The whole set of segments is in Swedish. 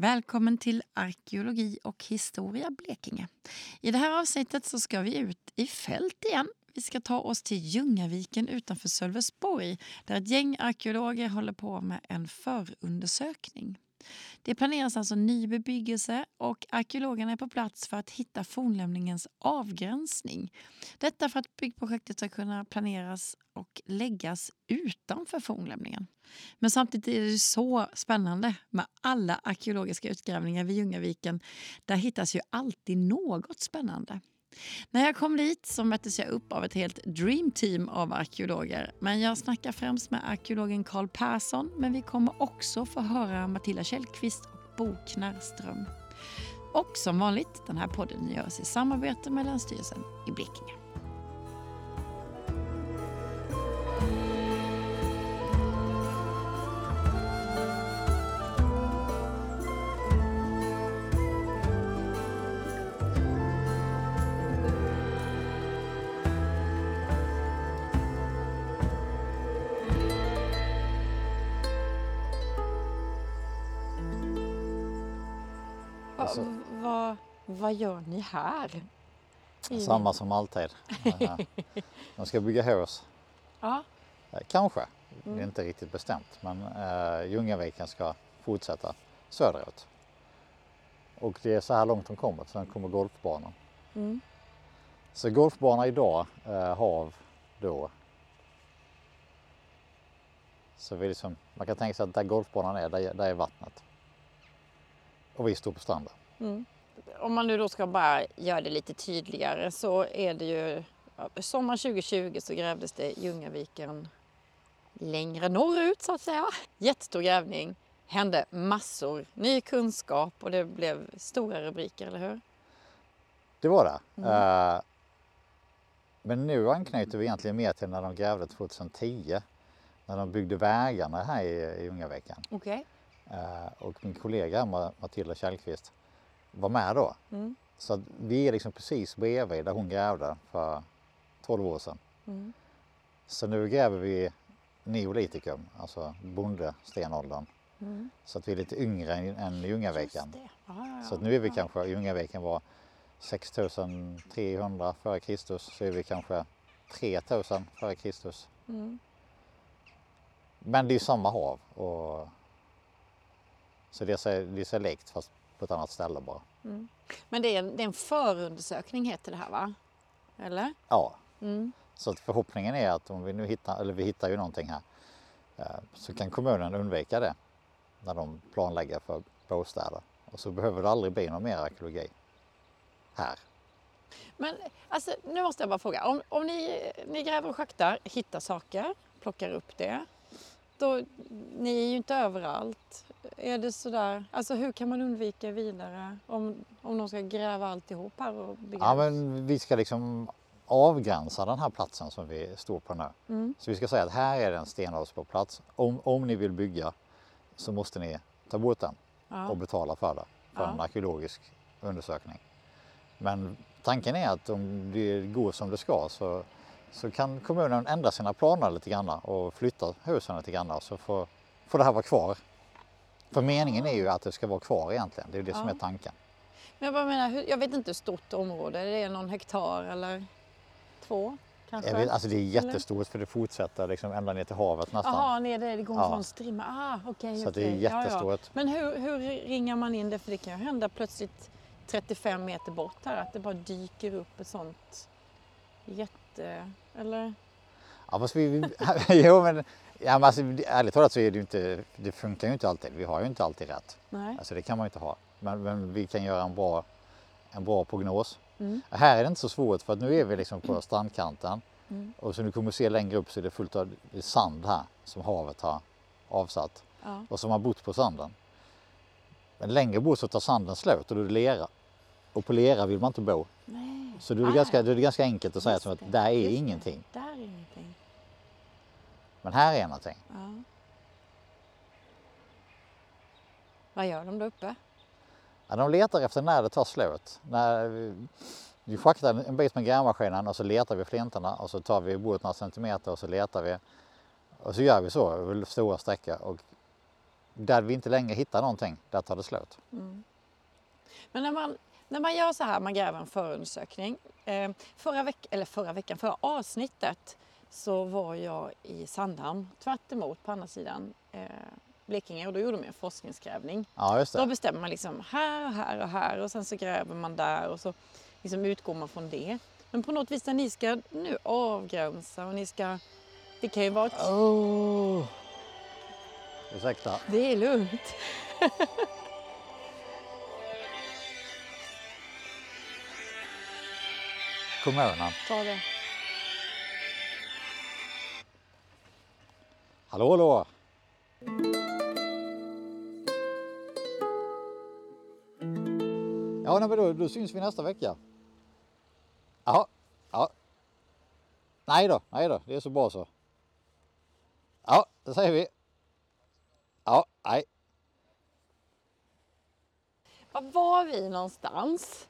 Välkommen till Arkeologi och historia Blekinge. I det här avsnittet så ska vi ut i fält igen. Vi ska ta oss till Ljungaviken utanför Sölvesborg där ett gäng arkeologer håller på med en förundersökning. Det planeras alltså ny bebyggelse och arkeologerna är på plats för att hitta fornlämningens avgränsning. Detta för att byggprojektet ska kunna planeras och läggas utanför fornlämningen. Men samtidigt är det så spännande med alla arkeologiska utgrävningar vid Ljungaviken. Där hittas ju alltid något spännande. När jag kom dit så möttes jag upp av ett helt dreamteam av arkeologer. Men jag snackar främst med arkeologen Karl Persson men vi kommer också få höra Matilda Källqvist och Bo Knarrström. Och som vanligt, den här podden görs i samarbete med Länsstyrelsen i Blekinge. Vad gör ni här? Samma som alltid. De ska bygga hus. Ja. Eh, Kanske, det Mm. är inte riktigt bestämt. Men eh, Ljungaviken ska fortsätta söderut. Och det är så här långt de kommer, sen kommer golfbanan. Mm. Så golfbana idag, eh, hav då. Så vi liksom, man kan tänka sig att där golfbanan är, där, där är vattnet. Och vi står på stranden. Mm. Om man nu då ska bara göra det lite tydligare så är det ju ja, sommar 2020 så grävdes det Ljungaviken längre norrut så att säga. Jättestor grävning, hände massor, ny kunskap och det blev stora rubriker, eller hur? Det var det. Mm. Eh, men nu anknyter vi egentligen mer till när de grävde 2010. När de byggde vägarna här i, i Ljungaviken. Okej. Eh, och min kollega Ma- Matilda Källqvist var med då. Mm. Så vi är liksom precis bredvid där hon grävde för 12 år sedan. Mm. Så nu gräver vi neolitikum, alltså bondestenåldern. Mm. Så att vi är lite yngre än, Ljungaviken. Ja, Så att nu är vi ja. kanske, Ljungaviken var 6300 före Kristus, så är vi kanske 3000 före Kristus. Mm. Men det är ju samma hav. Och... Så det är, så, det är så likt fast på ett annat ställe bara. Mm. Men det är, en, det är en förundersökning heter det här va? Eller? Ja, Mm. så förhoppningen är att om vi nu hittar, eller vi hittar ju någonting här, eh, så kan kommunen undvika det när de planlägger för bostäder. Och så behöver det aldrig bli någon mer arkeologi här. Men alltså, nu måste jag bara fråga. Om, om ni, ni gräver och schaktar, hittar saker, plockar upp det. Då, ni är ju inte överallt. Är det sådär, alltså hur kan man undvika vidare om, om de ska gräva alltihop här och Ja, men vi ska liksom avgränsa den här platsen som vi står på nu. Mm. Så vi ska säga att här är det en stenåldersplats. Om, om ni vill bygga så måste ni ta bort den Ja. och betala för det, för Ja. en arkeologisk undersökning. Men tanken är att om det går som det ska så, så kan kommunen ändra sina planer lite grann och flytta husen lite grann så får, får det här vara kvar. För meningen är ju att det ska vara kvar egentligen, det är det som Ja. är tanken. Men jag bara menar, jag vet inte hur stort område, det är någon hektar eller två kanske? Vet, alltså det är Eller? jättestort för det fortsätter liksom ända ner till havet nästan. Jaha, ner där, det går en Ja. sån strimma. Ah, okej, Så att det är okej. Ja, jättestort. Men hur, hur ringar man in det? För det kan ju hända plötsligt 35 meter bort här att det bara dyker upp ett sånt jätte... Eller? Ja, fast vi, vi, jo, men, ja, men alltså, ärligt talat så är det ju inte, det funkar ju inte alltid. Vi har ju inte alltid rätt. Nej. Alltså det kan man ju inte ha. Men, men vi kan göra en bra, en bra prognos. Mm. Här är det inte så svårt för att nu är vi liksom på strandkanten Mm. och som du kommer se längre upp så är det fullt av sand här som havet har avsatt Ja. och som har bott på sanden. Men längre bort så tar sanden slut och då är det lera. Och på lera vill man inte bo. Nej. Så då är det, Ah, ganska, då är det ganska enkelt att säga som att där är det. ingenting. Där är ingenting. Men här är någonting. Ja. Vad gör de där uppe? Ja, de letar efter när det tar slut. När vi, vi schaktar en bit med grävmaskinen och så letar vi flintarna och så tar vi bort några centimeter och så letar vi. Och så gör vi så över stora sträckor. Och där vi inte längre hittar någonting, där tar det slut. Mm. Men när man, när man gör så här, man gräver en förundersökning. Eh, förra, veck eller förra veckan, förra avsnittet så var jag i Sandhamn, tvärt emot på andra sidan eh, Blekinge och då gjorde man en forskningsgrävning. Ja, just Då det. bestämmer man liksom här och här och här och sen så gräver man där och så liksom utgår man från det. Men på något vis när ni ska nu avgränsa och ni ska... Det kan ju vara ett... Oh. Ursäkta. Det är lugnt. Kommunen. Ta det. Hallå, hallå! Ja, nej, men då, då syns vi nästa vecka. Ja, ja. Nej då, nej då, det är så bra så. Ja, det säger vi. Ja, nej. Var var vi någonstans?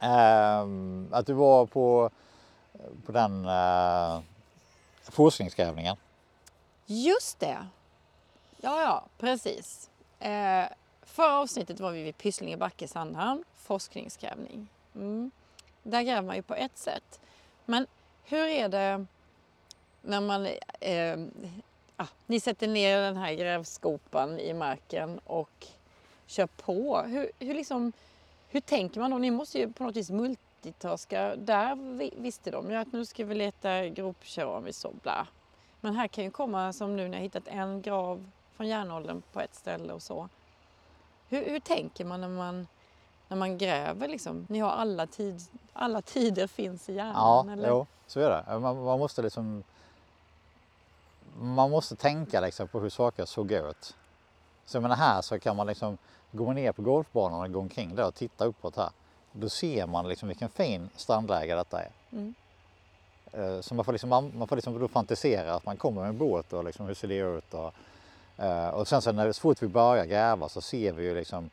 Ehm, att du var på, på den eh, uh, forskningsgrävningen. Just det. Ja, ja, precis. Eh, förra avsnittet var vi vid Pysslinge backe Sandhamn, forskningsgrävning. Mm. Där gräver man ju på ett sätt. Men hur är det när man... Eh, ah, ni sätter ner den här grävskopan i marken och kör på. Hur, hur, liksom, hur tänker man då? Ni måste ju på något vis multitaska. Där vi- visste de ju att nu ska vi leta gropkeramik och bla. Men här kan ju komma som nu när jag hittat en grav från järnåldern på ett ställe och så. Hur, hur tänker man när man, när man gräver liksom? Ni har alla, tid, alla tider finns i Ja, hjärnan eller? jo, så är det. Man, man måste liksom... Man måste tänka liksom på hur saker såg ut. Så jag menar här så kan man liksom gå ner på golfbanan och gå omkring där och titta uppåt här. Då ser man liksom vilken fin strandläge detta är. Mm. Eh, Så man får liksom, man man får liksom då fantisera att man kommer med en båt och liksom hur ser det ut och, eh, och sen så, när, så fort vi börjar gräva så ser vi ju liksom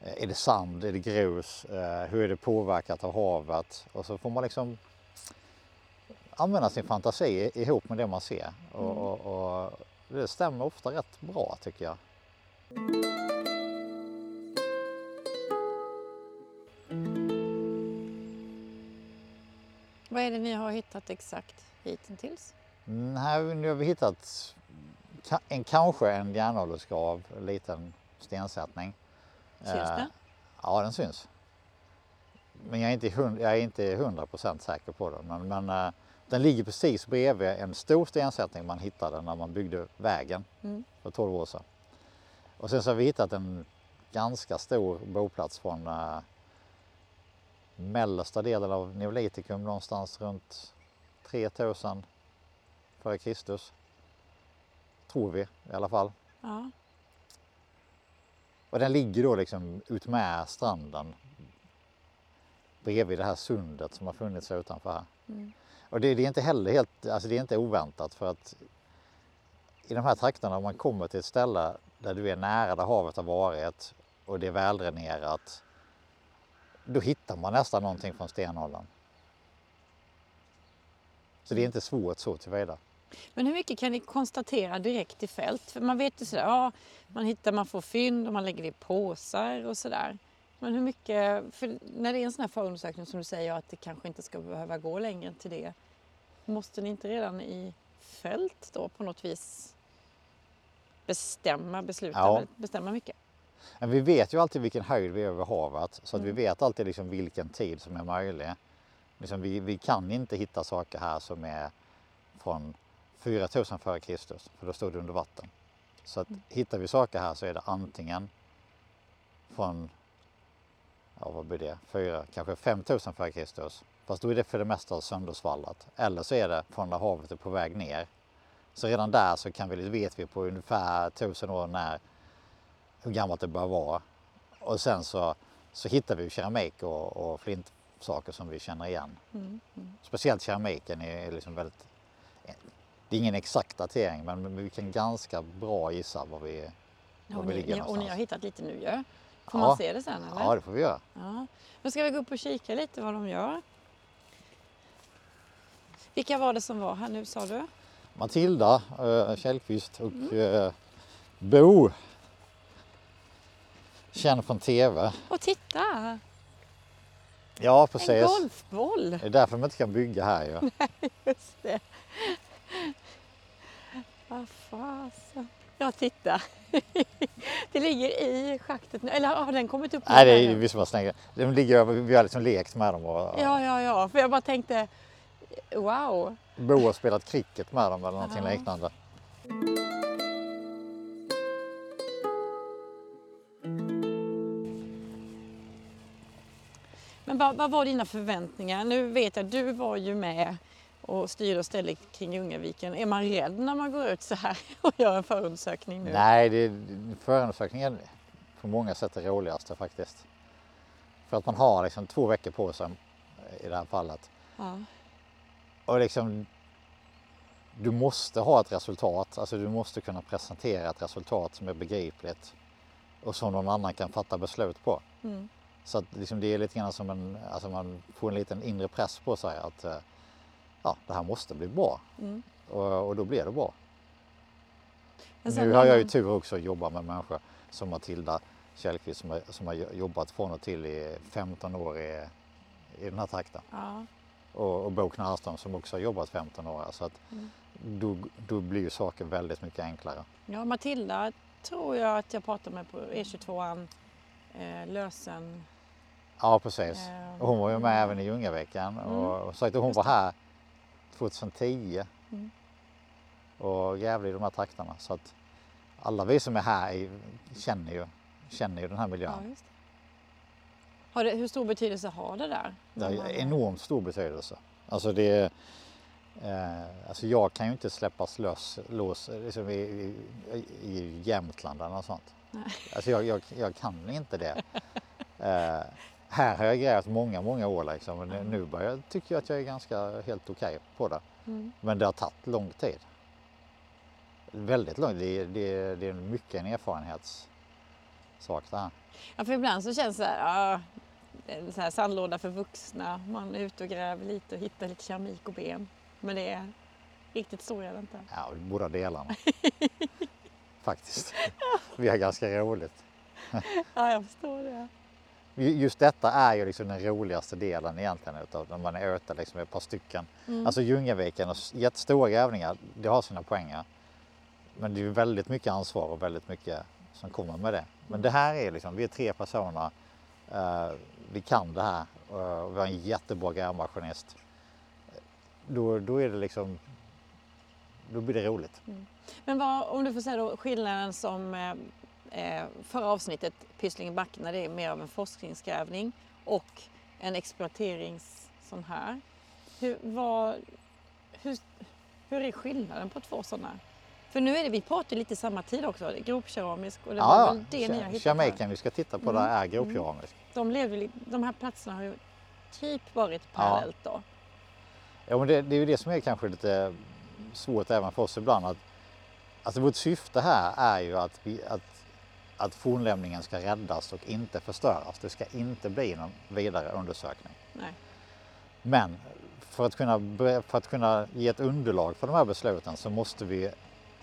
eh, är det sand, är det grus, hur är det påverkat av havet och så får man liksom använda sin fantasi ihop med det man ser och, Mm. och, och det stämmer ofta rätt bra tycker jag. Vad är det ni har hittat exakt hittills? Mm, här nu har vi hittat en, kanske en järnåldersgrav, en liten stensättning. Syns Eh, det? Ja, den syns. Men jag är inte, hund, jag är inte 100% säker på det. Men, men eh, den ligger precis bredvid en stor stensättning man hittade när man byggde vägen Mm. för 12 år sedan. Och sen så har vi hittat en ganska stor boplats från eh, mellersta delen av neolitikum någonstans runt 3000 före Kristus. Tror vi i alla fall. Ja. Och den ligger då liksom ut med stranden bredvid det här sundet som har funnits här utanför här. Mm. Och det, det är inte heller helt, alltså det är inte oväntat för att i de här trakterna om man kommer till ett ställe där du är nära där havet har varit och det är väldränerat då hittar man nästan någonting från stenåldern. Så det är inte svårt så tillvida. Men hur mycket kan ni konstatera direkt i fält? För man vet ju sådär, ja, man hittar, man får fynd och man lägger det i påsar och sådär. Men hur mycket, för när det är en sån här förundersökning som du säger att det kanske inte ska behöva gå längre än till det. Måste ni inte redan i fält då på något vis bestämma, besluta, Ja. bestämma mycket? Men vi vet ju alltid vilken höjd vi är över havet så att vi Mm. vet alltid liksom vilken tid som är möjlig. Liksom vi, vi kan inte hitta saker här som är från 4000 före Kristus för då står det under vatten. Så att hittar vi saker här så är det antingen från, ja vad blir det, 4, kanske 5000 före Kristus. Fast då är det för det mesta söndersvallat. Eller så är det från när havet är på väg ner. Så redan där så kan vi, vet vi på ungefär 1000 år när hur gammalt det bör vara. Och sen så, så hittar vi keramik och, och flintsaker som vi känner igen. Mm. Mm. Speciellt keramiken är liksom väldigt... Det är ingen exakt datering men vi kan ganska bra gissa var vi, var och, vi ni, ligger ni, och ni någonstans. har hittat lite nu ju. Får Ja. man se det sen eller? Ja det får vi göra. Ja. Då ska vi gå upp och kika lite vad de gör. Vilka var det som var här nu sa du? Matilda äh, Källqvist och Mm. eh, Bo! Känd från TV. Och titta! Ja, En precis. golfboll! Det är därför man inte kan bygga här ju. Just det. Vad fasen. Ja, titta. Det ligger i schaktet nu. Eller har den kommit upp? Nej, det är vi som har snäggat. De ligger vi har liksom lekt med dem och Ja, ja, ja. För jag bara tänkte, wow. Bo har spelat cricket med dem eller någonting Ja. liknande. Men vad, vad var dina förväntningar? Nu vet jag, du var ju med och styrde och ställde kring Ljungaviken. Är man rädd när man går ut så här och gör en förundersökning nu? Nej, det, förundersökningen på många sätt är det roligaste faktiskt. För att man har liksom två veckor på sig i det här fallet. Ja. Och liksom, du måste ha ett resultat, alltså du måste kunna presentera ett resultat som är begripligt och som någon annan kan fatta beslut på. Mm. Så att liksom det är lite grann som en, alltså man får en liten inre press på sig att eh, ja, det här måste bli bra Mm. och, och då blir det bra. Nu har jag ju tur också att jobba med människor som Matilda Källqvist som har, som har jobbat från och till i 15 år i, i den här trakten. Ja. Och, och Bo Knarrström som också har jobbat 15 år. Så att Mm. då, då blir ju saker väldigt mycket enklare. ja, Matilda tror jag att jag pratade med på E22an eh, Lösen. Ja precis. Och hon var ju med även i Ljungaveckan Mm. och, och sagt att hon var här 2010 Mm. och grävde i de här trakterna. Så att alla vi som är här är, känner, ju, känner ju den här Ja, miljön. just det. Hur stor betydelse har det där? Det har enormt stor betydelse. Alltså det, eh, alltså jag kan ju inte släppas lös, lås liksom i, i, i Jämtland eller något sånt. Nej. Alltså jag, jag, jag kan inte det. Eh, här har jag grävt många, många år liksom. Men nu- nu börjar jag, tycker jag att jag är ganska helt okej på det. Mm. Men det har tagit lång tid. Väldigt lång det, det, det är mycket en erfarenhetssak det här. Ja, för ibland så känns det så här, ja, så här sandlåda för vuxna. Man är ute och gräver lite och hittar lite keramik och ben. Men det är riktigt så är det inte. Ja, båda delarna. Faktiskt. Vi har ganska roligt. Ja, jag förstår det. Ju- Just detta är ju liksom den roligaste delen egentligen utav när man är ute liksom ett par stycken. Mm. Alltså Ljungaviken och jättestora grävningar, det har sina poänger. Men det är ju väldigt mycket ansvar och väldigt mycket som kommer med det. Men det här är liksom, vi är tre personer, eh, vi kan det här eh, vi har en jättebra grävmaskinist. Då, då är det liksom, då blir det roligt. Men vad, om du får säga då skillnaden som eh, eh, förra avsnittet, Pysslingen Backen, när det är mer av en forskningsgrävning och en exploaterings sån här. Hur, vad, hur, hur är skillnaden på två sådana? För nu är det, vi pratar lite samma tid också, gropkeramisk och det var väl det ni har hittat. Jamaican vi ska titta på Mm. där är grovkeramisk. De, levde, de här platserna har ju typ varit parallellt då. Ja, men det, det är ju det som är kanske lite svårt även för oss ibland. Att, alltså vårt syfte här är ju att, vi, att, att fornlämningen ska räddas och inte förstöras. Det ska inte bli någon vidare undersökning. Nej. Men för att, kunna, för att kunna ge ett underlag för de här besluten så måste vi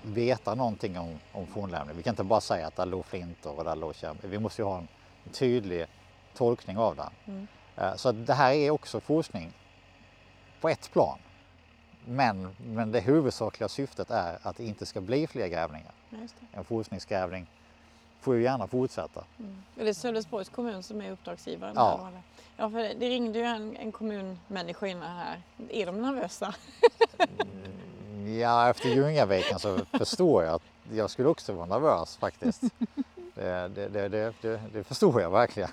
veta någonting om, om fornlämning. Vi kan inte bara säga att där låg flintor och där låg kärn. Vi måste ju ha en tydlig tolkning av det. Mm. Eh, Så det här är också forskning på ett plan. Men, men det huvudsakliga syftet är att det inte ska bli fler grävningar. En forskningsgrävning får ju gärna fortsätta. Mm. Och det är Sölvesborgs kommun som är uppdragsgivaren? Ja. Ja, för det, ringde ju en, en kommunmänniska innan här. Är de nervösa? Ja, efter Ljungaviken så förstår jag att jag skulle också vara nervös faktiskt. Det, det, det, det, förstår jag verkligen.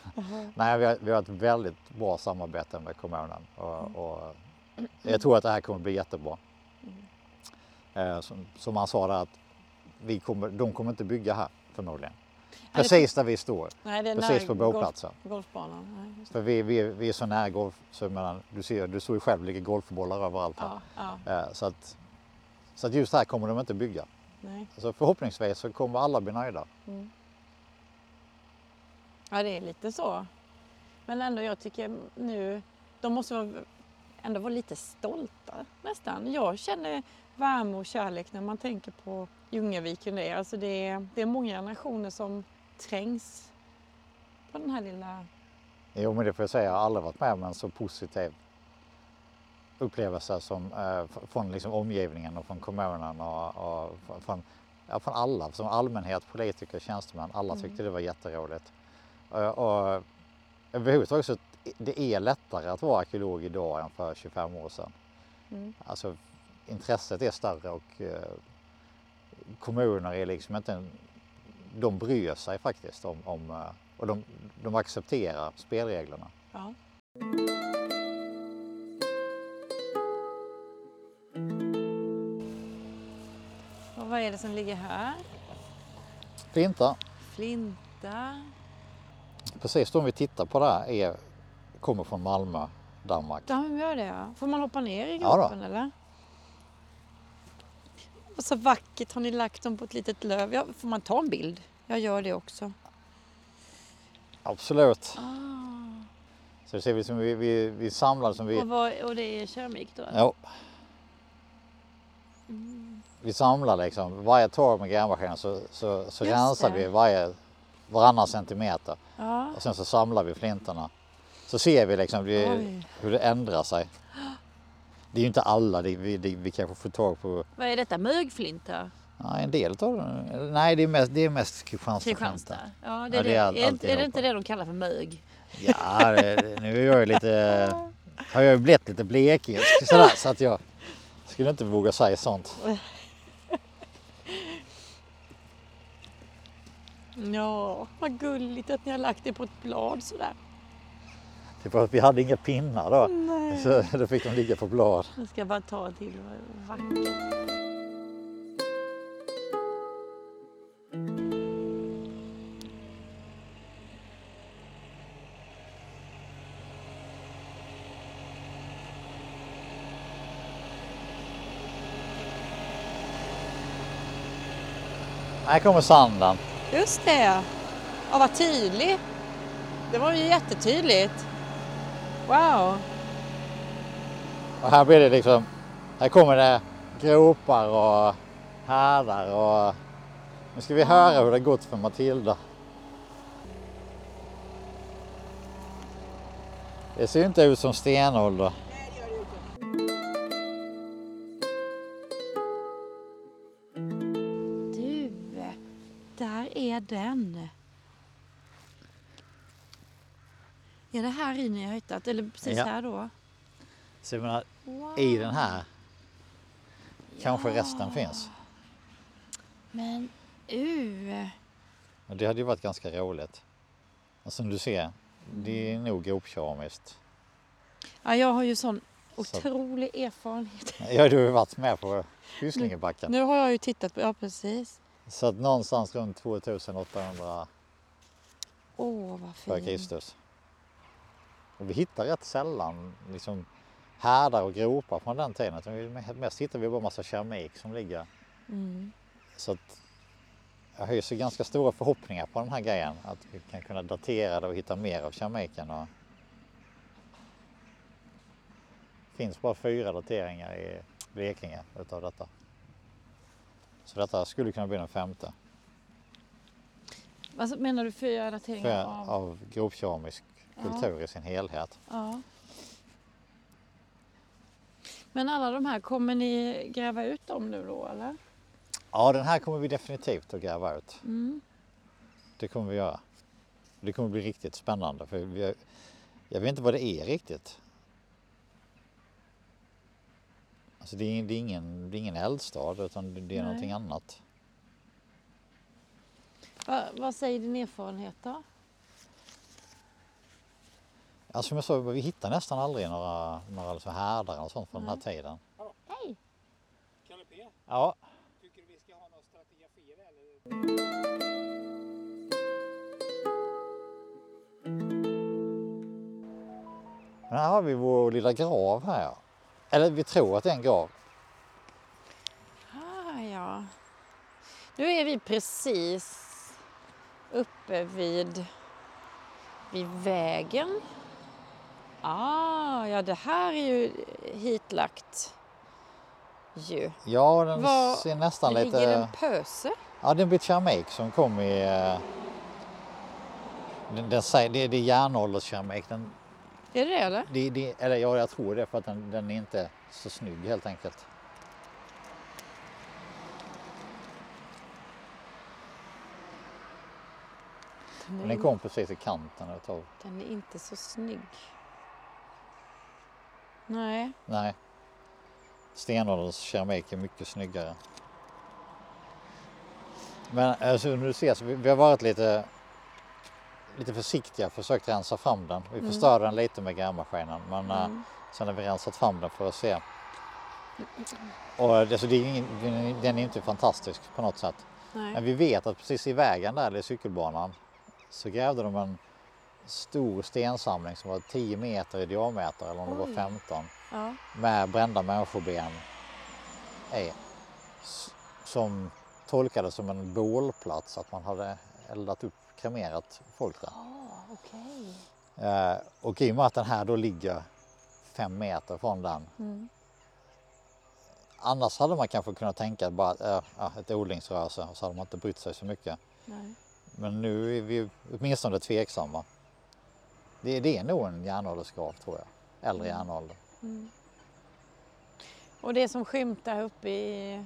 Nej, vi har, vi har ett väldigt bra samarbete med kommunen och, och jag tror att det här kommer bli jättebra. Eh, Som, som han sa där att vi kommer, de kommer inte bygga här förmodligen. Precis där vi står, Nej, det är precis på bågplatsen. Golf, golfbanan. Nej. För vi, vi, vi är så nära golf, så menar, du ser, du såg ju själv, det ligger golfbollar överallt här. Ja, ja, Eh, Så att, så att just här kommer de inte bygga. nej. Så förhoppningsvis så kommer alla bli nöjda. Mm. Ja, det är lite så. Men ändå, jag tycker nu, de måste vara, ändå vara lite stolta nästan. Jag känner värme och kärlek när man tänker på Ljungaviken. Det är, alltså det är, det är många generationer som trängs på den här lilla... Jo, men det får jag säga, jag har aldrig varit med om en så positiv upplevelse som, eh, från liksom omgivningen och från kommunen och, och från, ja, från alla, som allmänhet, politiker, tjänstemän. Alla tyckte mm. det var jätteroligt. Och, och överhuvudtaget så det är lättare att vara arkeolog idag än för 25 år sedan. Mm. Alltså intresset är större och eh, kommuner är liksom inte, de bryr sig faktiskt om, om eh, och de, de accepterar spelreglerna. Ja. Och vad är det som ligger här? Flinta. Flinta. Precis de vi tittar på där är, kommer från Malmö, Danmark. De gör det ja. Får man hoppa ner i gropen ja eller? Och så vackert har ni lagt dem på ett litet löv. Ja, får man ta en bild? Jag gör det också. Absolut. Ah. Så det ser vi som vi, vi, vi samlar som vi... Och, vad, och det är keramik då? Ja. Mm. Vi samlar liksom, varje torv med grävmaskinen så, så, så rensar vi varje, varannan centimeter. Ja. Och sen så samlar vi flintorna. Så ser vi liksom det, hur det ändrar sig. Det är ju inte alla, det, vi, det, vi kanske får tag på. Vad är detta, mögflinta? Ja, en del av dem. Nej, det är mest, det är mest Kristianstad. Kristianstad. Ja, det är, ja, det är, det. All, är, är det inte det de kallar för mög? Ja, det, nu är jag ju lite, har jag ju blivit lite blekig sådär så att jag skulle inte våga säga sånt. Ja, vad gulligt att ni har lagt det på ett blad sådär. Det var att vi hade inga pinnar då. Nej. Så då fick de ligga på blad. Jag ska bara ta till vackert. Här kommer sanden. Just det. Ja, vad tydligt. Det var ju jättetydligt. Wow. Och här blir det liksom, här kommer det gropar och härdar och nu ska vi höra hur det gått för Matilda. Det ser ju inte ut som stenålder. Ni har hittat? Eller precis ja. här då? Så jag menar, wow. i den här kanske ja. resten finns. Men uh. Det hade ju varit ganska roligt. Och som du ser, det är mm. nog gropkeramiskt. Ja, jag har ju sån otrolig så. erfarenhet. Ja, du har ju varit med på Pysslingebacken. Nu, nu har jag ju tittat på, ja precis. Så att någonstans runt 2800 Åh, vad för Kristus. Och vi hittar rätt sällan liksom härdar och gropar från den tiden. Utan mest hittar vi bara massa keramik som ligger. Mm. Så att jag hyser ganska stora förhoppningar på den här grejen. Att vi kan kunna datera det och hitta mer av keramiken. Och... Det finns bara fyra dateringar i Blekinge utav detta. Så detta skulle kunna bli den femte. Vad menar du fyra dateringar av? Av grovkeramisk kultur ja. i sin helhet. Ja. Men alla de här, kommer ni gräva ut dem nu då eller? Ja, den här kommer vi definitivt att gräva ut. Mm. Det kommer vi göra. Det kommer bli riktigt spännande för vi, jag vet inte vad det är riktigt. Alltså det, är, det, är ingen, det är ingen eldstad utan det är Nej. någonting annat. Va, vad säger din erfarenhet då? Alltså som jag sa, vi hittar nästan aldrig några, några liksom härdar och sånt från Nej. den här tiden. Hej! Kalle P? Ja? Tycker du vi ska ha någon strategi eller? Men här har vi vår lilla grav här. Eller vi tror att det är en grav. Ah, ja. Nu är vi precis uppe vid, vid vägen. Ah, ja, det här är ju hitlagt. ju. Ja, den Var ser nästan ligger lite... en pöse? Ja, det är en bit keramik som kom i... eh, Den, den, det, det är järnålderskeramik. Den, Är det det eller? det, det, eller ja, jag tror det för att den, den är inte så snygg helt enkelt. Den den kom precis i kanten utav... den är inte så snygg. Nej. Nej. Stenålderskeramik är mycket snyggare. Men alltså, du ser, så vi, vi har varit lite, lite försiktiga, försökt rensa fram den. Vi Mm. förstörde den lite med grävmaskinen men eh, Mm. sen har vi rensat fram den för att se. Och det, alltså, det är ingen, den är inte fantastisk på något sätt. Men Nej. vi vet att precis i vägen där, eller i cykelbanan, så grävde de en stor stensamling som var 10 meter i diameter eller om det var Oj. 15 Ja. med brända människoben i. Som tolkades som en bålplats, att man hade eldat upp, kremerat folk där. Ah, okej. Eh, och i och med att den här då ligger fem meter från den. Mm. Annars hade man kanske kunnat tänka bara att eh, ett odlingsrörelse och så hade man inte brytt sig så mycket. Nej. Men nu är vi åtminstone tveksamma. Det, det är nog en järnåldersgrav tror jag. Äldre Mm. järnålder. Mm. Och det som skymtar uppe i,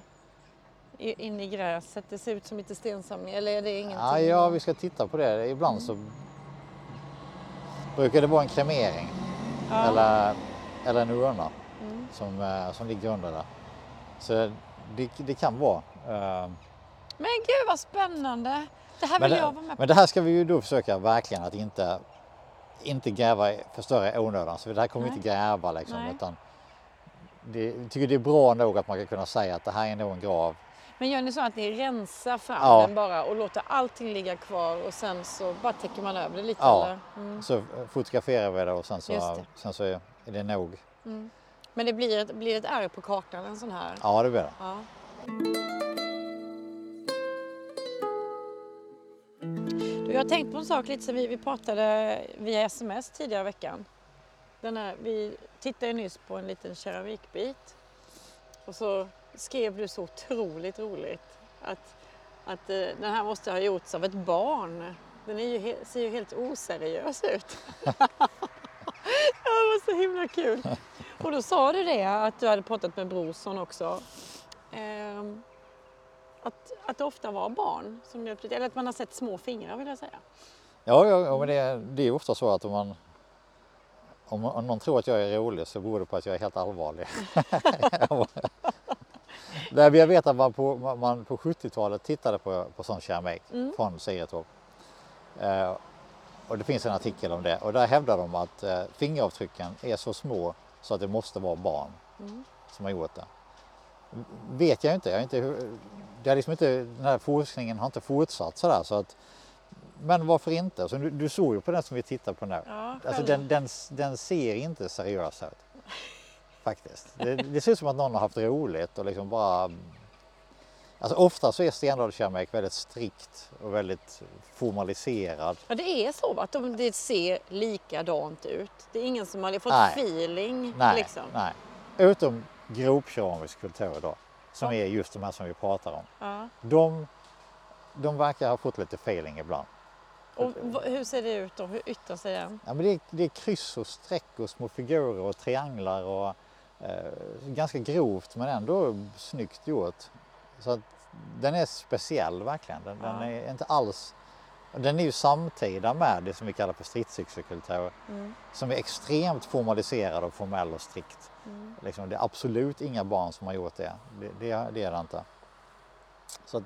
i, in i gräset, det ser ut som lite stensamling eller är det ingenting? Ja, ja, vi ska titta på det. Ibland så brukar det vara en kremering Ja. eller, eller en urna Mm. som, eh, som ligger under där. Så det, det kan vara. eh, Men gud vad spännande! Det här vill det, jag vara med på. men det här ska vi ju då försöka verkligen att inte, inte gräva, förstöra i onödan. Så det här kommer Nej. inte gräva liksom. Nej. Utan det, jag tycker det är bra nog att man kan kunna säga att det här är nog en grav. Men gör ni så att ni rensar fram Ja. den bara och låter allting ligga kvar och sen så bara täcker man över det lite? Ja. Mm. Så fotograferar vi det och sen så, sen så är det nog. Mm. Men det blir ett, blir ett R på kartan en sån här? Ja det blir det. Ja. Har tänkt på en sak lite sen vi, vi pratade via sms tidigare i veckan. Den här, vi tittade ju nyss på en liten keramikbit och så skrev du så otroligt roligt att, att eh, den här måste ha gjorts av ett barn. Den är ju, ser ju helt oseriös ut. Det var så himla kul. Och då sa du det att du hade pratat med Brorsson också. Ehm, att, att det ofta var barn som hjälpte till, eller att man har sett små fingrar vill jag säga. Ja, ja, ja men det, är- det är ofta så att om man om, om någon tror att jag är rolig så beror det på att jag är helt allvarlig. Där jag vet att man på, man på 70-talet tittade på, på sån keramik Mm. från Siretorp. Eh, och det finns en artikel om det och där hävdar de att eh, fingeravtrycken är så små så att det måste vara barn Mm. som har gjort det. Vet jag inte. Jag inte det har liksom inte, den här forskningen har inte fortsatt sådär så att men varför inte? Så du, du såg ju på den som vi tittar på nu. Ja, Alltså den, den, den ser inte seriös ut. Faktiskt. Det, det ser ut som att någon har haft roligt och liksom bara... Alltså ofta så är stenålderskeramik väldigt strikt och väldigt formaliserad. ja, det är så att de, det ser likadant ut. Det är ingen som har fått Nej. feeling. Nej, liksom. nej. Utom gropkeramisk kultur då. Som Ja. är just de här som vi pratar om. Ja. De, de verkar ha fått lite feeling ibland. Och hur ser det ut då? Hur yttrar sig den? Ja, men det, är, det är kryss och streck och små figurer och trianglar och eh, ganska grovt men ändå snyggt gjort. Så att den är speciell verkligen. Den, den Ja. är inte alls... Den är ju samtida med det som vi kallar för stridscykelkultur Mm. som är extremt formaliserad och formell och strikt. Mm. Liksom, det är absolut inga barn som har gjort det. Det, det, det är det inte. Så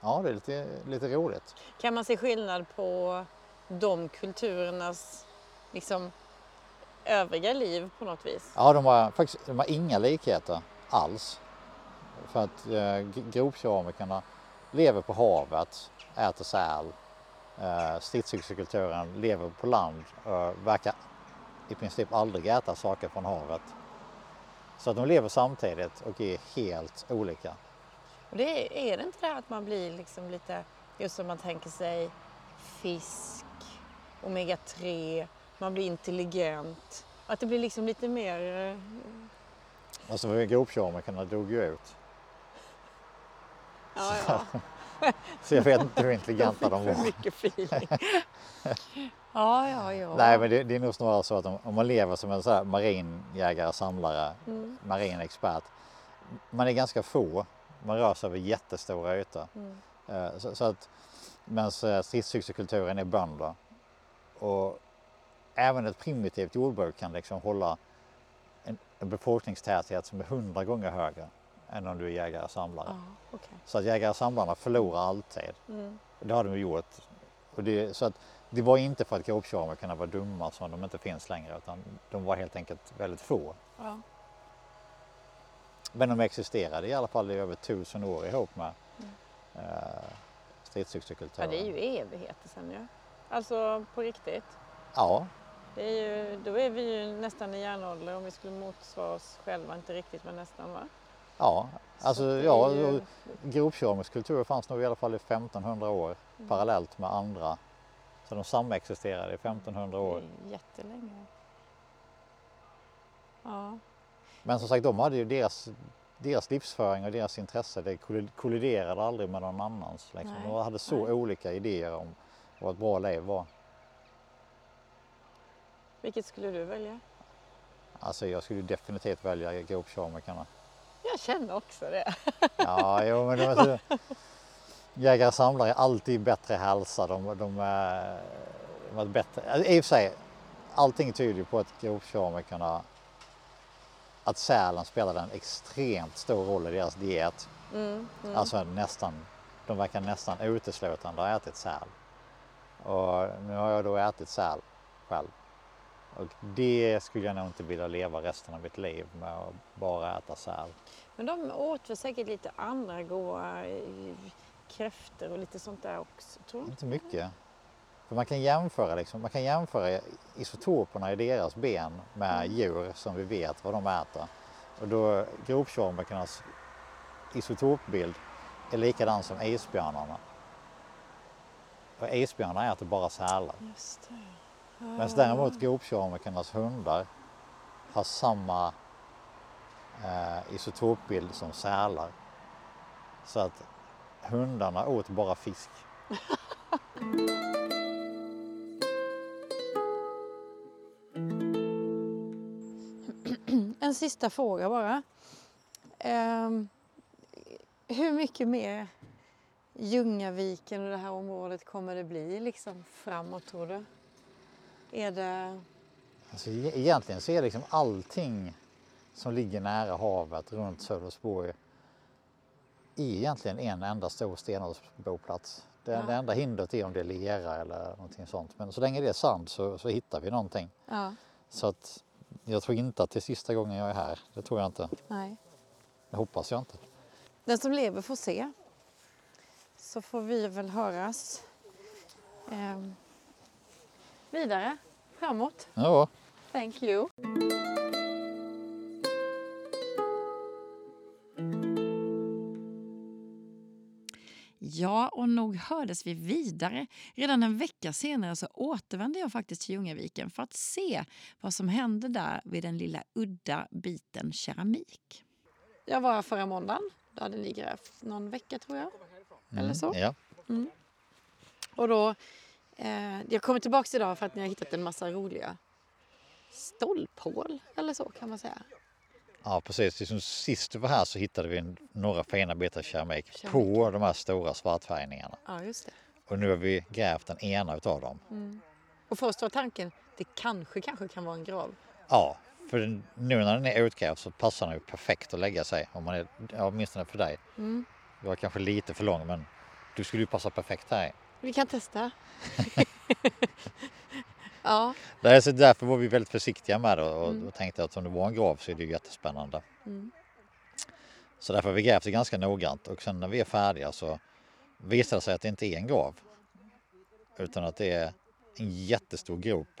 ja, det är lite, lite roligt. Kan man se skillnad på de kulturernas liksom, övriga liv på något vis? Ja, de har faktiskt de har inga likheter alls. För att eh, grovkeramikerna lever på havet, äter säl. Eh, Stridscykelkulturen lever på land och verkar i princip aldrig äta saker från havet. Så att de lever samtidigt och är helt olika. Och det är, är det inte det här att man blir liksom lite, just som man tänker sig fisk, omega-3, man blir intelligent. Att det blir liksom lite mer, eh, Och så var ju groptjormarna dog ju ut. Ja, ja. Så jag vet inte hur intelligenta de För var. mycket feeling. ja, ja, ja. Nej men det, det är nog snarare så att om, om man lever som en så här marinjägare, samlare, Mm. marinexpert. Man är ganska få, man rör sig över jättestora ytor. Mm. Eh, Så, så att, medan stridsyxekulturen är bönder. Och även ett primitivt jordbruk kan liksom hålla en, en befolkningstäthet som är hundra gånger högre än om du är jägare och samlare. Ja, okej. Så att jägare och samlarna förlorar alltid. Mm. Det har de gjort. Och det, så att det var inte för att groptjormarna var dumma som de inte finns längre utan de var helt enkelt väldigt få. Ja. Men de existerade i alla fall i över tusen år ihop med Mm. eh, ja, stridsyxekulturen. det är ju evigheter sen ju. Alltså på riktigt. Ja, Det är ju, då är vi ju nästan i järnålder om vi skulle motsvara oss själva, inte riktigt men nästan va? Ja. Alltså ja, ju- kultur fanns nog i alla fall i 1500 år Mm. parallellt med andra. Så de samexisterade i 1500 år. Det är jättelänge. Ja. Men som sagt, de hade ju deras, deras livsföring och deras intresse, det koll- kolliderade aldrig med någon annans. Liksom. Nej, De hade så nej. olika idéer om vad ett bra liv var. Vilket skulle du välja? Alltså jag skulle definitivt välja groptjormarna. Jag känner också det. Ja, jo, men de så, jägare och samlare är alltid bättre hälsa. De, de, är, de är bättre. alltså, I och för sig, allting tyder ju på att groptjormarna, att sälen spelade en extremt stor roll i deras diet. Mm, mm. Alltså nästan, de verkar nästan uteslutande ha ätit säl. Och nu har jag då ätit säl själv. Och det skulle jag nog inte vilja leva resten av mitt liv med att bara äta säl. Men de åt väl säkert lite andra goda eh, kräftor och lite sånt där också, tror du? Inte mycket. För man kan jämföra, liksom, man kan jämföra isotoperna i deras ben med Mm. djur som vi vet vad de äter. Och då groptjormarnas isotopbild är likadan som isbjörnarna. Och isbjörnar äter bara sälar. Just det. Medan däremot gropkeramikernas hundar har samma eh, isotopbild som sälar. Så att hundarna åt bara fisk. En sista fråga bara. Ehm, hur mycket mer Ljungaviken och det här området kommer det bli liksom framåt tror du? Är det... Alltså, e- egentligen så är liksom allting som ligger nära havet runt Sölvesborg är egentligen en enda stor stenåldersboplats. Det, Ja. det enda hindret är om det är lera eller någonting sånt. Men så länge det är sand så, så hittar vi någonting. Ja, Så att jag tror inte att det är sista gången jag är här. Det tror jag inte. nej. Det hoppas jag inte. Den som lever får se. Så får vi väl höras ehm, vidare framåt. Ja, Thank you. Ja, och nog hördes vi vidare. Redan en vecka senare så återvände jag faktiskt till Ljungaviken för att se vad som hände där vid den lilla udda biten keramik. Jag var här förra måndagen. Då hade ni grävt någon vecka tror jag. Eller så. ja. Och då, eh, jag kommer tillbaka idag för att ni har hittat en massa roliga stolphål eller så kan man säga. ja precis. Liksom sist du var här så hittade vi några fina bitar keramik, Keramik. på de här stora svartfärgningarna. Ja, just det. Och nu har vi grävt den ena utav dem. Och först var tanken, det kanske, kanske kan vara en grav. Ja, för nu när den är utgrävd så passar den ju perfekt att lägga sig. Om man är, ja, åtminstone för dig. Mm. Du var kanske lite för lång men du skulle ju passa perfekt här. Vi kan testa. ja, Det är så därför var vi väldigt försiktiga med det och, Mm. och tänkte att om det var en grav så är det ju jättespännande. Mm. Så därför har vi grävt det ganska noggrant och sen när vi är färdiga så visar det sig att det inte är en grav. Utan att det är en jättestor grop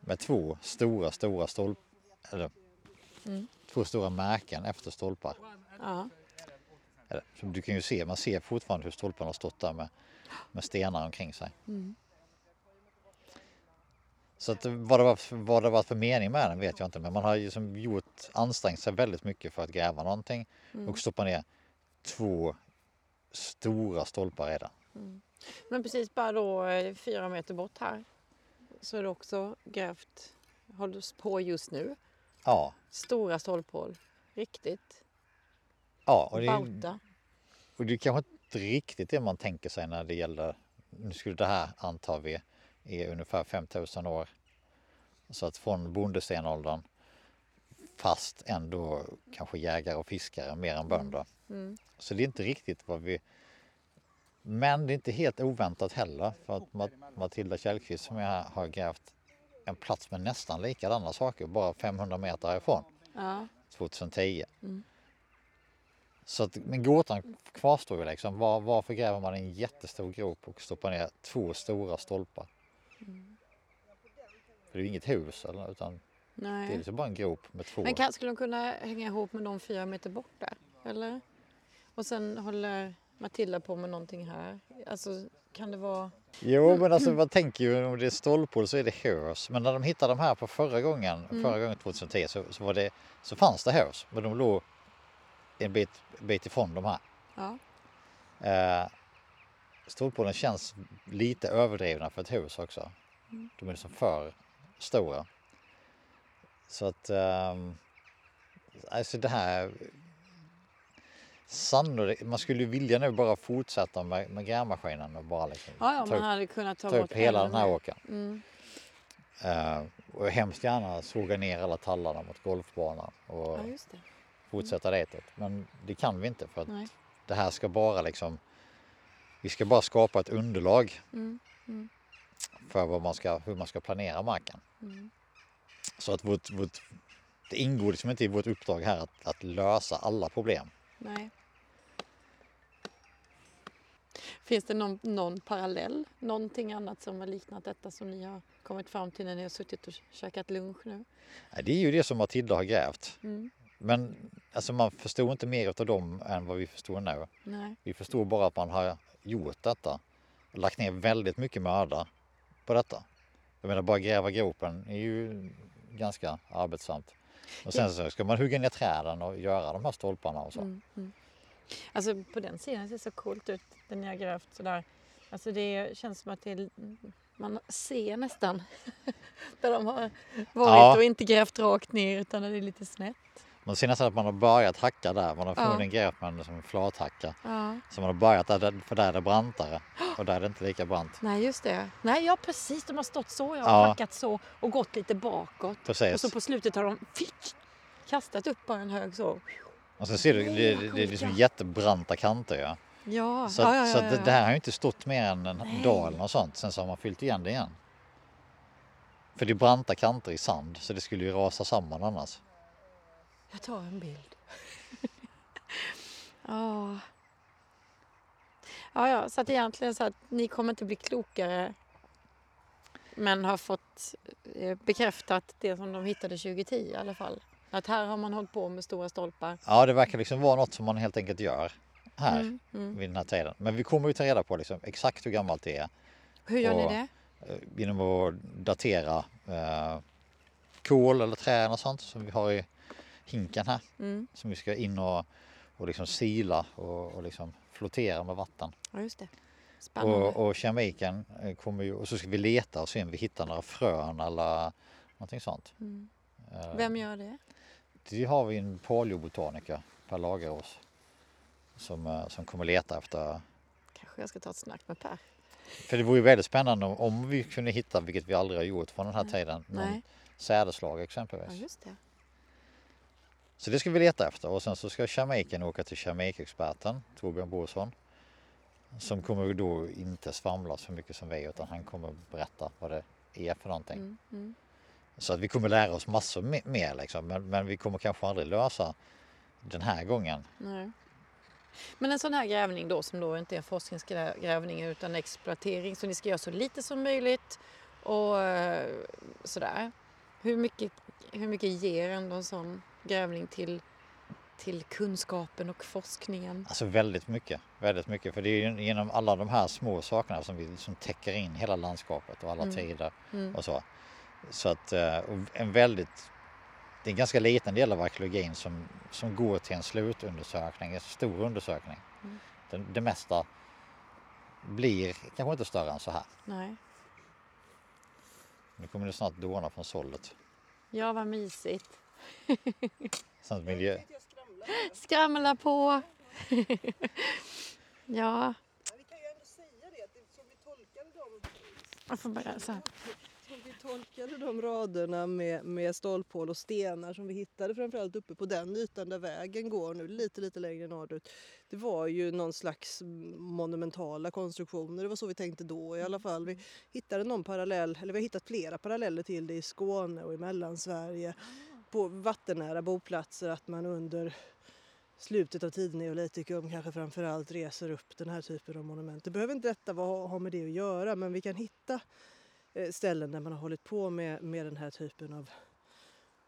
med två stora, stora stolp... Eller Mm. två stora märken efter stolpar. ja. Du kan ju se, man ser fortfarande hur stolparna har stått där med, med stenar omkring sig. Mm. Så att vad, det var, för- vad det var för mening med den vet jag inte men man har ju som gjort, ansträngt sig väldigt mycket för att gräva någonting Mm. och stoppa ner två stora stolpar i det. Men precis bara då eh, fyra meter bort här så är det också grävt, hålls på just nu. Ja, Stora stolphål. Riktigt. ja och, det, Bauta. och det kanske inte riktigt det man tänker sig när det gäller, nu skulle det här antar vi är ungefär 5000 år. Så att från bondestenåldern fast ändå kanske jägare och fiskare mer än bönder. Mm. Så det är inte riktigt vad vi... Men det är inte helt oväntat heller för att Mat- Matilda Källqvist som jag har grävt en plats med nästan likadana saker bara 500 meter härifrån Ja. 2010. Mm. Så att, men gåtan kvarstår ju liksom. Var, varför gräver man en jättestor grop och stoppar ner två stora stolpar? För det är ju inget hus eller, utan det är Nej. liksom bara en grop med två. Men kan, skulle de kunna hänga ihop med de fyra meter bort där? Eller? Och sen håller Matilda på med någonting här. Alltså kan det vara... Jo men alltså man tänker ju om det är stolphål så är det hös. Men när de hittade de här på förra gången, Mm. förra gången 2010 så, så, var det, så fanns det hös. Men de låg en bit, bit ifrån de här. Ja. Eh, stolphålen känns lite överdrivna för ett hus också. Mm. De är liksom för stora. Så att ehm, alltså det här Sannolikt, man skulle ju vilja nu bara fortsätta med, med grävmaskinen och bara liksom Ja, ja, ta man upp hade kunnat ta, ta upp hela den här åkern. Mm. Eh, och hemskt gärna såga ner alla tallarna mot golfbanan och Ja, just det. Fortsätta ditåt. Men det kan vi inte för att Nej. det här ska bara liksom vi ska bara skapa ett underlag Mm. Mm. för vad man ska, hur man ska planera marken. Mm. Så att vårt, vårt, det ingår liksom inte i vårt uppdrag här att, att lösa alla problem. Nej. Finns det någon, någon parallell? Någonting annat som har liknat detta som ni har kommit fram till när ni har suttit och käkat lunch nu? Det är ju det som Matilda har grävt. Mm. Men alltså man förstår inte mer av dem än vad vi förstår nu. Nej. Vi förstår bara att man har gjort detta. Lagt ner väldigt mycket möda på detta. Jag menar bara gräva gropen är ju ganska arbetsamt. Och sen så ska man hugga ner träden och göra de här stolparna och så. Mm. Mm. Alltså på den sidan ser det så coolt ut, den ni har grävt sådär. Alltså det känns som att det man ser nästan där de har varit Ja. och inte grävt rakt ner utan det är lite snett. Man ser nästan att man har börjat hacka där. Man har Ja. förmodligen grävt med en som en flathacka. Ja. Så man har börjat där, för där är det brantare. Och där är det inte lika brant. Nej just det. Nej ja precis, de har stått så, jag Ja. har hackat så och gått lite bakåt. Och Precis. så på slutet har de fick, kastat upp bara en hög så. Och sen ser du, det, det, är liksom jättebranta kanter ja. Ja, Så, ja, ja, så ja, att det, ja. det här har ju inte stått mer än en Nej. dag eller något sånt. Sen så har man fyllt igen det igen. För det är branta kanter i sand så det skulle ju rasa samman annars. Jag tar en bild. ja. ja, ja, så att egentligen så att ni kommer inte bli klokare men har fått eh, bekräftat det som de hittade 2010 i alla fall. Att här har man hållit på med stora stolpar. Ja det verkar liksom vara något som man helt enkelt gör här Mm, mm. vid den här tiden. Men vi kommer ju ta reda på liksom exakt hur gammalt det är. Hur gör ni Och- det? eh, genom att datera eh, kol eller träd och sånt som vi har i här. Mm. Som vi ska in och, och liksom sila och, och liksom flottera med vatten. Ja, just det. Spännande. Och, och keramiken eh, kommer ju, och så ska vi leta och se om vi hittar några frön eller någonting sånt. Mm. Eh, Vem gör det? Det har vi en paleobotaniker, Per Lagerås, som, eh, som kommer leta efter Kanske jag ska ta ett snack med Per. För det vore ju väldigt spännande om, om vi kunde hitta, vilket vi aldrig har gjort från den här tiden, någon sädeslag Ja, exempelvis. just det. Så det ska vi leta efter och sen så ska keramiken åka till keramikexperten Torbjörn Borsson. Som kommer då inte svamla så mycket som vi utan han kommer berätta vad det är för någonting. Mm, mm. Så att vi kommer lära oss massor me- mer liksom men, men vi kommer kanske aldrig lösa den här gången. Nej. Men en sån här grävning då som då inte är en forskningsgrävning utan exploatering så ni ska göra så lite som möjligt och eh, sådär. Hur mycket, hur mycket ger ändå en sån grävning till, till kunskapen och forskningen? Alltså väldigt mycket, väldigt mycket. För det är genom alla de här små sakerna som vi liksom täcker in hela landskapet och alla Mm. tider Mm. och så. Så att eh, en väldigt, det är en ganska liten del av arkeologin som, som går till en slutundersökning, en stor undersökning. Mm. Det, det mesta blir kanske inte större än så här. Nej. Nu kommer det snart dåna från sållet. Ja, vad mysigt. Sånt miljö. Skramla på. ja, Men vi kan ju ändå säga det, att det- som vi tolkade dem jag får bara så här. vi tolkade de raderna med, med stolphål och stenar som vi hittade framförallt uppe på den ytan där vägen går nu lite lite längre norrut. Det var ju någon slags monumentala konstruktioner, det var så vi tänkte då i alla fall. Vi hittade någon parallell, eller vi har hittat flera paralleller till det i Skåne och i Mellansverige på vattennära boplatser att man under slutet av tidneolitikum kanske framförallt reser upp den här typen av monument. Det behöver inte detta ha med det att göra men vi kan hitta eh, ställen där man har hållit på med, med den här typen av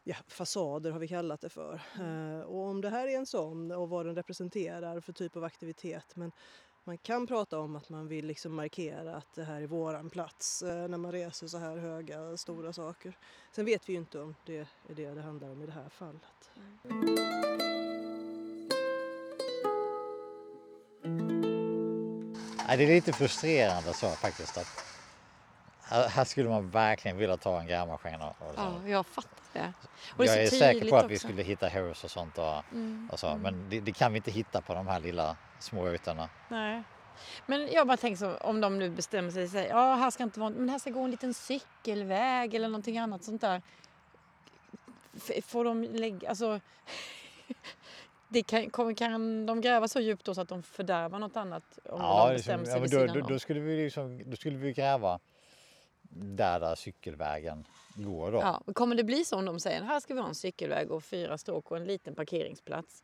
ja, fasader har vi kallat det för. Eh, och om det här är en sån och vad den representerar för typ av aktivitet men man kan prata om att man vill liksom markera att det här är våran plats eh, när man reser så här höga, stora saker. Sen vet vi ju inte om det är det det handlar om i det här fallet. Nej, det är lite frustrerande så faktiskt. Att, här skulle man verkligen vilja ta en så. Ja, jag fattar det. Och det Jag är så säker tydligt på att vi också. skulle hitta hus och sånt och, Mm, och så. mm. Men det, det kan vi inte hitta på de här lilla små ytorna. Nej. Men jag bara tänker så, om de nu bestämmer sig säger ja här ska inte vara, men här ska gå en liten cykelväg eller någonting annat sånt där. F- Får de lägga, alltså det kan, kommer- kan de gräva så djupt då så att de fördärvar något annat om de det bestämmer som- sig vid då, då, då, skulle vi liksom, då skulle vi gräva där, där cykelvägen går då. Ja, kommer det bli så om de säger här ska vi ha en cykelväg och fyra stråk och en liten parkeringsplats?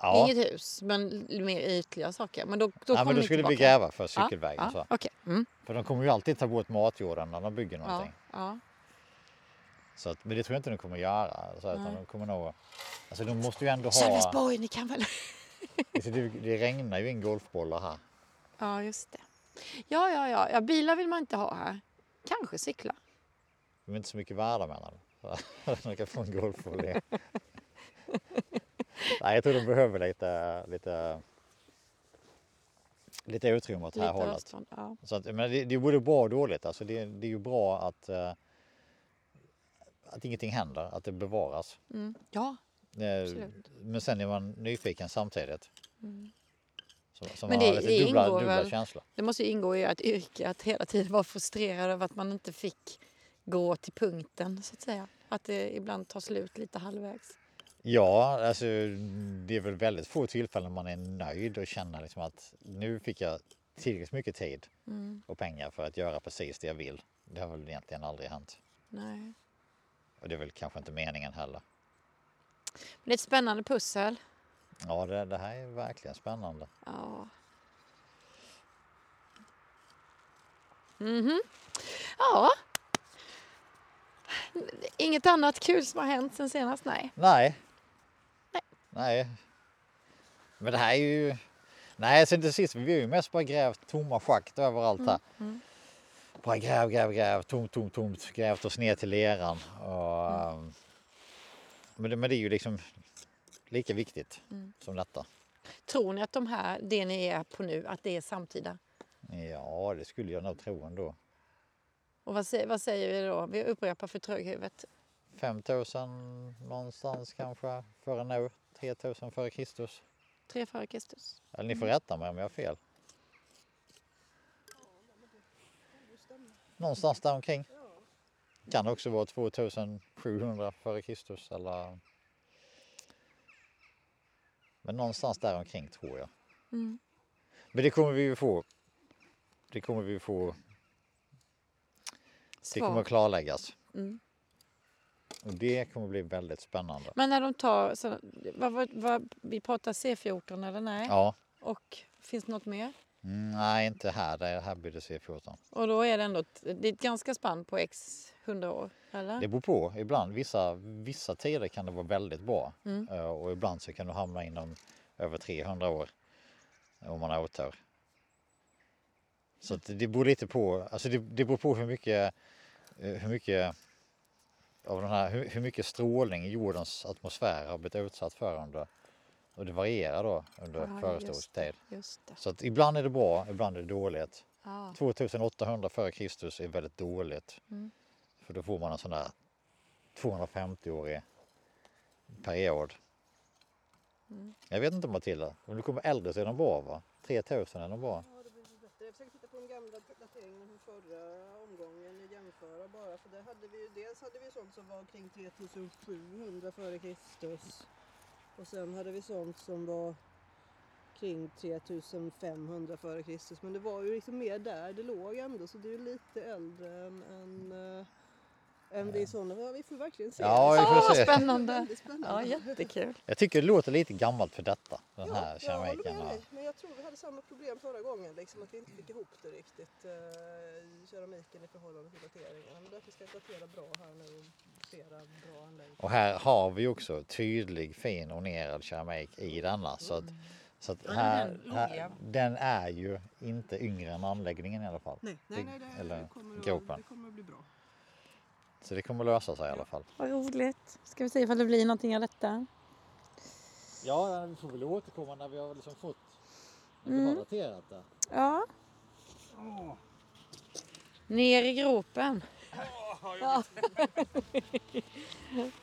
Ja. Inget hus, men mer ytliga saker. Men då, då ja, men då skulle vi tillbaka. gräva för Ja, cykelvägen. Ja, Så. okej. Mm, För de kommer ju alltid ta bort matjorden när de bygger ja, någonting. ja. Så att, men det tror jag inte de kommer göra. Så att de kommer nog, alltså de måste ju ändå ha... Sölvesborg, ni kan väl... Alltså, det, det regnar ju in golfbollar här. Ja, just det. Ja, ja, ja, ja. Bilar vill man inte ha här. Kanske cykla. De är inte så mycket värda menar du? De kan få en golfboll i. Nej, jag tror de behöver lite, lite, lite utrymme åt det här Lite hållet. avstånd. Ja. Så att, men det, det är både bra och dåligt. Alltså det, det är ju bra att, eh, att ingenting händer, att det bevaras. Mm. ja, Eh, Absolut. Men sen är man nyfiken samtidigt. Så, så Men man har det- lite det dubbla, ingår dubbla väl- känslor. det måste ju ingå i ett yrke att hela tiden vara frustrerad över att man inte fick gå till punkten, så att säga. Att det ibland tar slut lite halvvägs. Ja, alltså det är väl väldigt få tillfällen man är nöjd och känner liksom att nu fick jag tillräckligt mycket tid Mm. och pengar för att göra precis det jag vill. Det har väl egentligen aldrig hänt. Nej. Och det är väl kanske inte meningen heller. Men det är ett spännande pussel. Ja, det, det här är verkligen spännande. Ja. Mhm. Ja. Inget annat kul som har hänt sen senast? Nej. Nej. Nej. Nej. Men det här är ju... Nej, sen till sist, vi har ju mest bara grävt tomma schakt överallt här. mm. Bara gräv, gräv, gräv, tomt, tomt, tomt, grävt oss ner till leran. Och, Mm. men, det, men det är ju liksom lika viktigt Mm. som detta. Tror ni att de här, det ni är på nu, att det är samtida? Ja, det skulle jag nog tro ändå. Och vad säger, vad säger vi då? Vi upprepar för tröghuvudet. 5000 någonstans kanske före nu. 3000 före Kristus. 3 före Kristus. Eller ni får rätta mig om jag har fel. Någonstans där omkring. Kan också vara 2700 före Kristus eller men någonstans där omkring tror jag. Mm. Men det kommer vi ju få. Det kommer vi få. Det kommer Svar. att klarläggas. Mm. Och det kommer bli väldigt spännande. Men när de tar, så, vad, vad, vad, vi pratar C14 eller nej? Ja, Och finns det något mer? Mm, nej inte här. Det här blir det C14. Och då är det ändå ett, det är ett ganska spann på x 100 år, eller? Det beror på. Ibland, vissa, vissa tider kan det vara väldigt bra Mm. Eh, och ibland så kan du hamna inom över 300 år om man har otur. Så det beror lite på, alltså det, det beror på hur mycket eh, hur mycket av den här, hur, hur mycket strålning jordens atmosfär har blivit utsatt för under och det varierar då under Ja, förhistorisk tid. Just det. Så att ibland är det bra, ibland är det dåligt. Ja. 2800 före Kristus är väldigt dåligt. Mm. För då får man en sån där 250-årig period. Mm. Jag vet inte Matilda, om du kommer äldre så är den bra va? 3000 är den bra. Ja, det blir bättre. Jag försöker titta på de gamla dateringarna från förra omgången och jämföra bara. För där hade vi ju, dels hade vi sånt som var kring 3700 före Kristus. Och sen hade vi sånt som var kring 3500 före Kristus. Men det var ju liksom mer där det låg ändå. Så det är ju lite äldre än, än, äh, än det är sådana. Vi får verkligen se. Ja, det. vi får Åh, se. spännande! Spännande. Ja, jättekul. Jag tycker det låter lite gammalt för detta, den Ja, här jag håller keramiken. dig. Men jag tror vi hade samma problem förra gången, liksom, att vi inte fick ihop det riktigt, eh, keramiken i förhållande till dateringarna. Men därför ska jag datera bra här nu och här har vi också tydlig fin ornerad keramik i denna. Så att, så att här, den här, den är ju inte yngre än anläggningen i alla fall. Nej, nej, nej, det, Eller det, kommer att, gropen. det kommer att bli bra. Så det kommer lösa sig i alla fall. Vad roligt. Ska vi se ifall det blir någonting av detta. Ja, vi får väl återkomma när vi har liksom fått när vi har daterat det. Ja. Ner i gropen.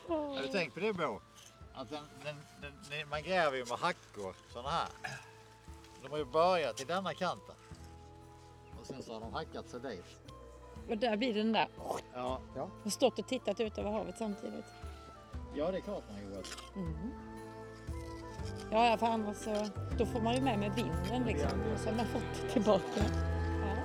Har du tänkt på det Bo? Att den, den, den, man gräver ju med hackor sådana här. De har ju börjat i denna kanten. Och sen så har de hackat sig dit. Och där blir den där. Ja, ja. Och stått och tittat ut över havet samtidigt. ja det är klart man har gjort. Mm. Ja, ja, för annars så då får man ju med med vinden liksom. Och så har man fått tillbaka. Ja.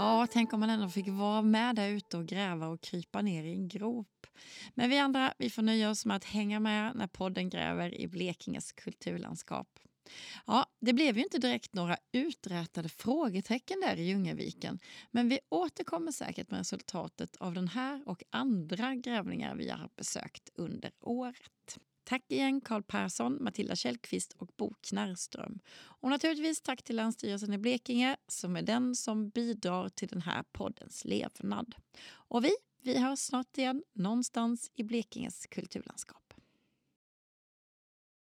Ja, tänk om man ändå fick vara med där ute och gräva och krypa ner i en grop. Men vi andra, vi får nöja oss med att hänga med när podden gräver i Blekinges kulturlandskap. Ja, det blev ju inte direkt några uträtade frågetecken där i Ljungaviken, men vi återkommer säkert med resultatet av den här och andra grävningar vi har besökt under året. Tack igen Karl Persson, Matilda Källqvist och Bo Knarrström. Och naturligtvis tack till Länsstyrelsen i Blekinge som är den som bidrar till den här poddens levnad. Och vi, vi hörs snart igen någonstans i Blekinges kulturlandskap.